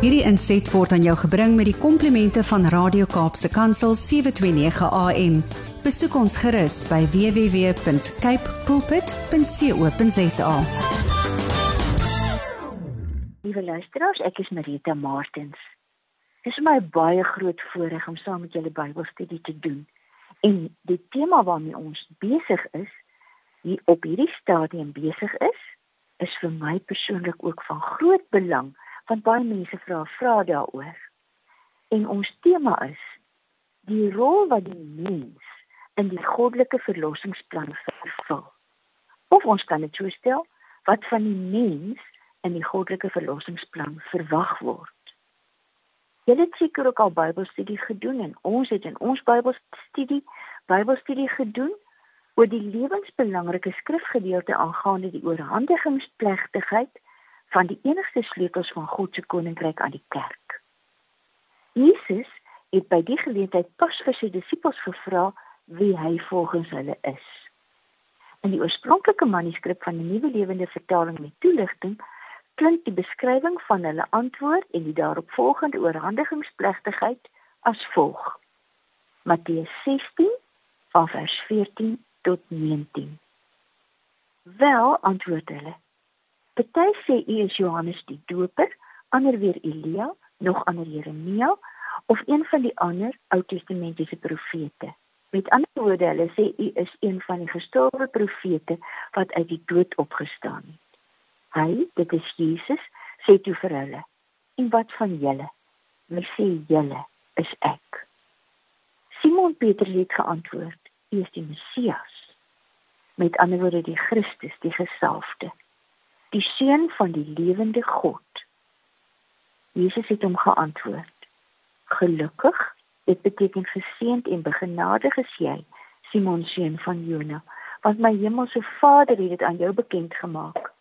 Hierdie inset word aan jou gebring met die komplimente van Radio Kaapse Kansel 729 AM. Besoek ons gerus by www.cape pulpit.co.za. Liewe luisteraars, ek is Marita Martins. Dit is my baie groot voorreg om saam met julle Bybelstudie te doen. En die tema waarmee ons besig is, hier op hierdie stadium besig is, is vir my persoonlik ook van groot belang want baie mense vra vra daaroor. En ons tema is die rol wat die mens in die goddelike verlossingsplan vervul. Of ons kan dit so stel, wat van die mens in die goddelike verlossingsplan verwag word. Julle het seker ook al Bybelstudie gedoen en ons het in ons Bybelstudie Bybelstudie gedoen oor die lewensbelangrike skrifgedeelte aangaande die oorhandigingsplegtigheid van die enigste sleutels van God se koninkryk aan die kerk. Jesus het by die geleentheid pas vir sy disippels gevra wie hy volgens hulle is. In die oorspronklike manuskrip van die Nuwe Lewende Vertaling met toelichting klink die beskrywing van hulle antwoord en die daaropvolgende oorhandigingsplegtigheid as volg: Matteus 16 van vers 14 tot 19. Wel antwoord hulle: Party sê u is Johannes die Doper, ander weer Elia, nog ander Jeremia of een van die ander Ou Testamentiese profete. Met ander woorde, hulle sê u is een van die gestorwe profete wat uit die dood opgestaan het. Hy, dit is Jesus, sê toe vir hulle: "En wat van julle? Wie sê julle is ek?" Simon Petrus het geantwoord: "U is die Messias." Met ander woorde, die Christus, die gesalfde die seun van die lewende God. Jesus het hom geantwoord: Gelukkig, dit beteken geseënd en begenadig is jy, Simon seun van Jona, want my hemelse Vader het dit aan jou bekend gemaak.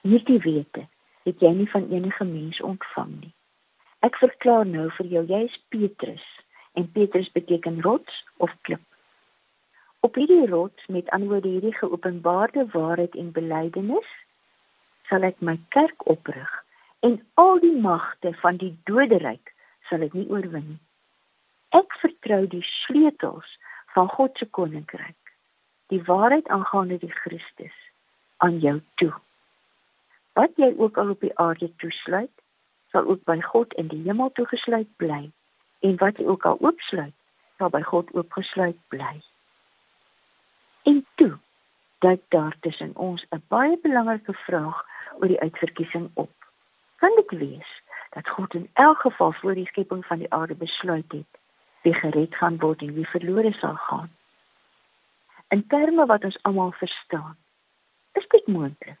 Hierdie wete het jy nie van enige mens ontvang nie. Ek verklaar nou vir jou, jy is Petrus, en Petrus beteken rots of klip. Op hierdie rots met antwoorde hierdie geopenbaarde waarheid en belydenis sal ek my kerk oprig en al die magte van die doderyk sal ek nie oorwin nie. Ek vertrou die sleutels van God se koninkryk, die waarheid aangaande die Christus aan jou toe. Wat jy ook al op die aarde toesluit, sal ook by God in die hemel toegesluit bly en wat jy ook al oopsluit, sal by God oopgesluit bly. En toe duik daar tussen ons 'n baie belangrike vraag oor die uitverkiesing op. Kan dit wees dat God in elk geval voor die skepping van die aarde besluit het wie gered gaan word en wie verlore sal gaan? In terme wat ons almal verstaan, is dit moontlik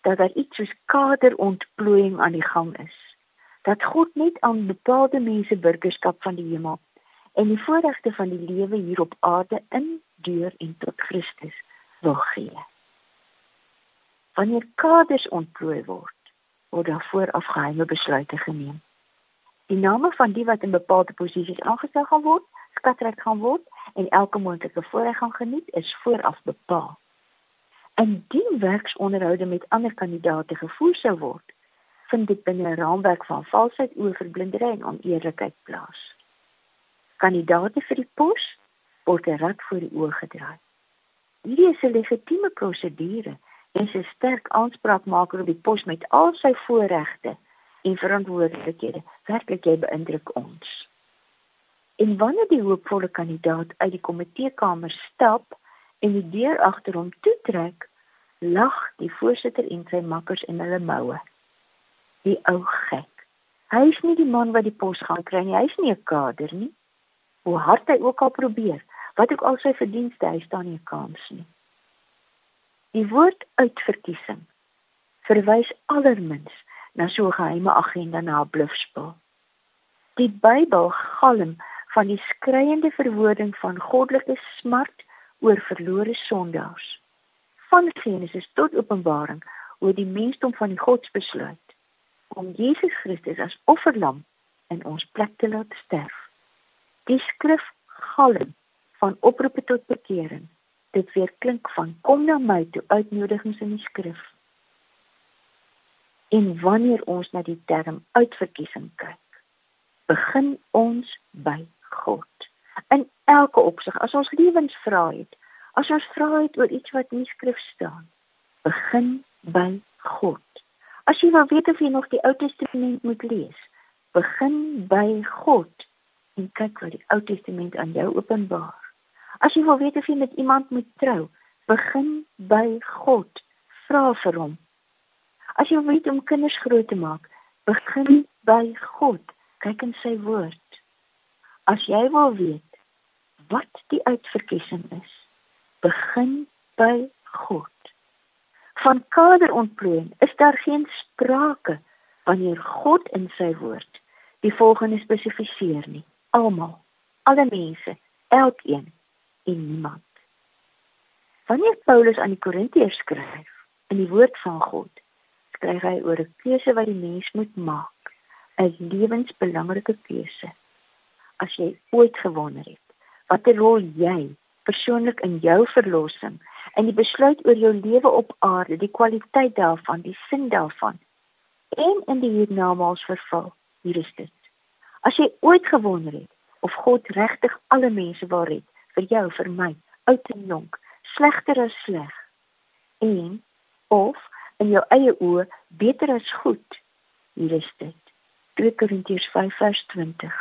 dat daar iets soos kaderontplooiing aan die gang is. Dat God net aan bepaalde mense burgerskap van die hemel en die voorregte van die lewe hier op aarde in deur en tot Christus wil gee. Wanneer kaders ontplooi word, word daar vooraf geheime besluite geneem. Die name van die wat in bepaalde posisies aangestel gaan word, skatreg gaan word en elke moontlike voorreg gaan geniet, is vooraf bepaal. Indien werksonderhoude met ander kandidaate gevoer sou word, vind dit binne 'n raamwerk van valsheid, oorverblindery en oneerlikheid plaas. Kandidaate vir die pos word 'n rad voor die oë gedraai. Hierdie is 'n legitieme prosedure en sy sterk aanspraak maak op die pos met al sy voorregte en verantwoordelikhede. Werklik jy beïndruk ons. En wanneer die hoopvolle kandidaat uit die komiteekamer stap en die deur agter hom toetrek, lag die voorsitter en sy makkers in hulle moue. Die ou gek. Hy is nie die man wat die pos gaan kry nie. Hy is nie 'n kader nie. Hoe hard hy ook al probeer, wat ook al sy verdienste hy staan nie kans nie. Die woord uitverkiesing verwys allermins na so 'n geheime agenda na 'n blufspel. Die Bybel galm van die skreiende verwoording van goddelike smart oor verlore sondaars. Van Genesis tot Openbaring oor die mensdom van die godsbesluit om Jesus Christus as offerlam in ons plek te laat sterf. Die skrif galm van oproepe tot bekering. Dit weer klink van kom na my toe uitnodigings in die skrif. En wanneer ons na die term uitverkiesing kyk, begin ons by God. In elke opsig, as ons lewensvrae het, as ons vra het oor iets wat in die skrif staan, begin by God. As jy wil weet of jy nog die Ou Testament moet lees, begin by God en kyk wat die Ou Testament aan jou openbaar. As jy wil weet of jy met iemand moet trou, begin by God. Vra vir hom As jy weet om kinders groot te maak, begin by God. Kyk in sy woord. As jy wil weet wat die uitverkiesing is, begin by God. Van kaderontplooiing is daar geen sprake wanneer God in sy woord die volgende spesifiseer nie. Almal, alle mense, elkeen en niemand. Wanneer Paulus aan die Korintiërs skryf in die woord van God, skryf hy oor 'n keuse wat die mens moet maak, 'n lewensbelangrike keuse. As jy ooit gewonder het watter rol jy persoonlik in jou verlossing en die besluit oor jou lewe op aarde, die kwaliteit daarvan, die sin daarvan en in die hiernamaals verval, hier is dit. As jy ooit gewonder het of God regtig alle mense wil red, vir jou, vir my, oud en jonk, slegter as sleg, en of in jou eie oë beter as goed. Hier is dit. 2 Korintiërs 5:20.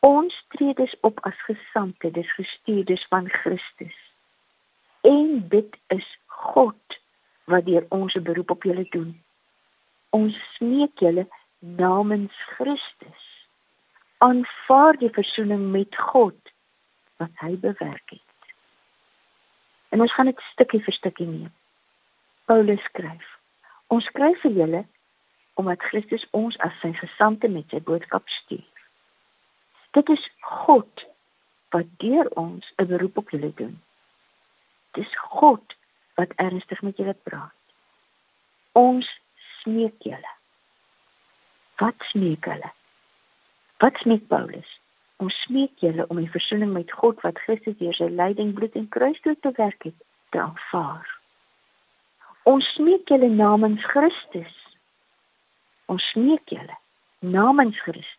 Ons tree dus op as gesande, dis gestuurdes van Christus. En dit is God wat deur ons 'n beroep op julle doen. Ons smeek julle namens Christus. Aanvaar die verzoening met God wat hy bewerk het. En ons gaan dit stukkie vir stukkie neem. Paulus skryf. Ons skryf vir julle omdat Christus ons as sy gesande met sy boodskap stuur. Dit is God wat deur ons 'n beroep op julle doen. Dit is God wat ernstig met julle praat. Ons smeek julle. Wat smeek hulle? Wat smeek Paulus? Ons smeek julle om die versoening met God wat Christus deur sy lyding, bloed en kruisdood te werk het, te aanvaar. Ons smeek julle namens Christus. Ons smeek julle namens Christus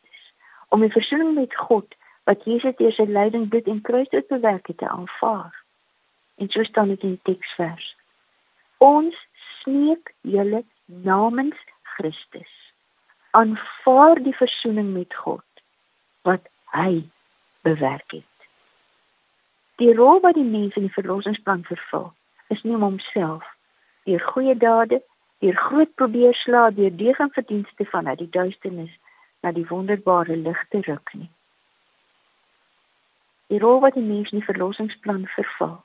om die versoening met God wat Jesus deur sy lyding, bloed en kruisdood bewerk het te aanvaar. En so staan dit in teksvers. Ons smeek julle namens Christus. Aanvaar die versoening met God wat hy bewerk het. Die rol wat die mens in die verlossingsplan vervul, is nie om homself deur goeie dade, deur groot probeerslae, deur deegin verdienste van uit die duisternis na die wonderbare lig te ruk nie. Die rol wat die mens in die verlossingsplan vervul,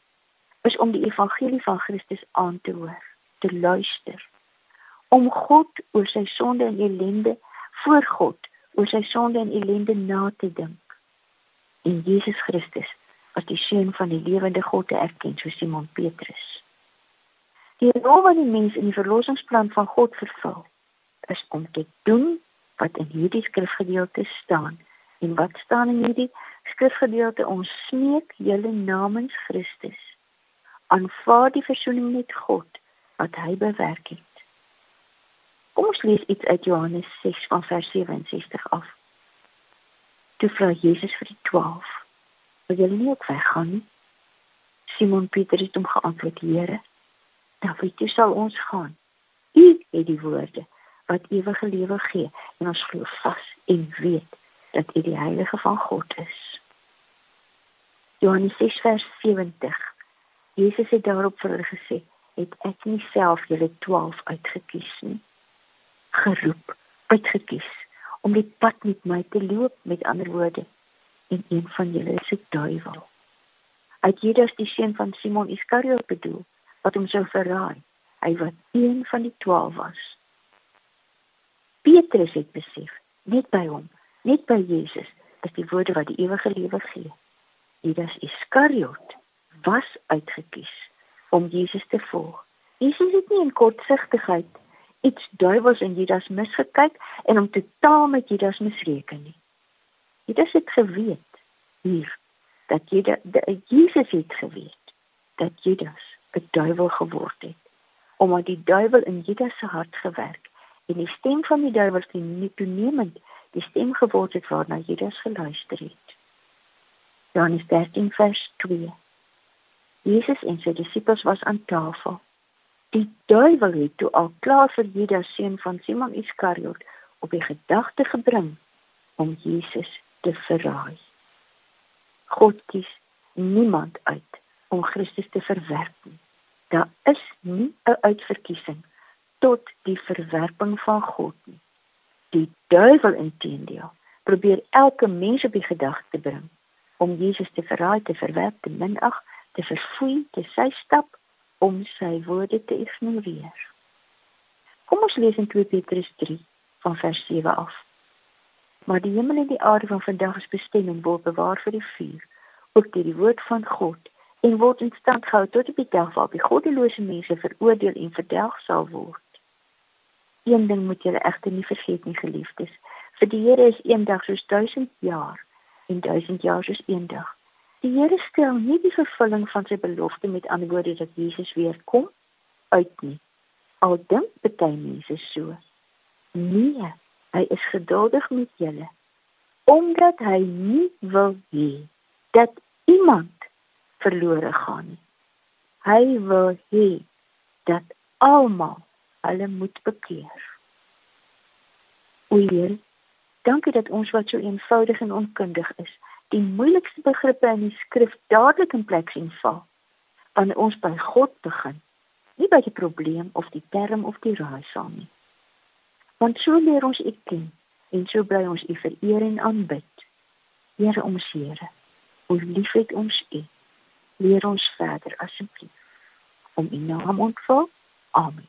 is om die evangelie van Christus aan te hoor, te luister, om God oor sy sonde en ellende voor God oor sy sonde en ellende na te dink. En Jesus Christus as die seun van die lewende God te erken, soos Simon Petrus. Die rol wat die mens in die verlossingsplan van God vervul, is om te doen wat in hierdie skrifgedeelte staan. En wat staan in hierdie skrifgedeelte? Ons smeek julle namens Christus. Aanvaar die verzoening met God wat hy bewerk het. Kom ons lees iets uit Johannes 6 van vers 67 af. Toe vra Jesus vir die 12: "Wil julle nie ook weggaan nie?" Simon Petrus het hom geantwoord: "Here, dan weet jy sal ons gaan. U het die woorde wat ewige lewe gee en ons glo vas en weet dat U die heilige van God is. Johannes 6 vers 70. Jesus het daarop vir hulle gesê, het ek nie self julle 12 uitgekies nie. Geroep, uitgekies om die pad met my te loop met ander woorde en een van julle is 'n duiwel. Uit Judas die seun van Simon Iskariot bedoel wat hom sou verraai. Hy wat een van die 12 was. Petrus het besef, net by hom, net by Jesus, is die woorde wat die ewige lewe gee. Judas Iskariot was uitgekies om Jesus te volg. Jesus het nie in kortsigtigheid iets duiwels in Judas misgekyk en hom totaal met Judas misreken nie. Judas het geweet hier dat Judas Jesus het geweet dat Judas 'n duiwel geword het omdat die duiwel in Judas se hart gewerk en die stem van die duiwel het nie toenemend die stem geword het waarna Judas geluister het. Johannes 13 vers 2. Jesus en sy disippels was aan tafel. Die duiwel het toe al klaar vir Judas seun van Simon Iskariot op die gedagte gebring om Jesus te verraai. God kies niemand uit om Christus te verwerp nie. Daar is nie 'n uitverkiesing tot die verwerping van God nie. Die duiwel intedeel probeer elke mens op die gedagte bring om Jesus te verraai, te verwerp, te minag, te verfoei, te sy stap om sy woorde te ignoreer. Kom ons lees in 2 Petrus 3 van vers 7 af. Maar die hemel en die aarde van vandag is bestem en word bewaar vir die vuur, ook deur die woord van God en word in stand gehou tot die dag waarop die goddelose mense veroordeel en verdelg sal word. Een ding moet julle egter nie vergeet nie, geliefdes, vir die Here is een dag soos 1000 jaar en 1000 jaar soos een dag. Die Here stel nie die vervulling van sy belofte met antwoorde dat Jesus weer kom uit nie. Al dink baie mense so. Nee, hy is geduldig met julle omdat hy nie wil hê dat iemand verlore gaan nie. Hy wil hê dat almal hulle moet bekeer. O Heer, dankie dat ons wat so eenvoudig en onkundig is, die moeilikste begrippe in die skrif dadelik in plek sien val. Wanneer ons by God begin, nie by die probleem of die term of die raaisel nie. Want so leer ons U ken en so bly ons U vereer en aanbid. Here ons Here, hoe lief het ons U. Leer ons verder asseblief om U naam ontvang. Amen.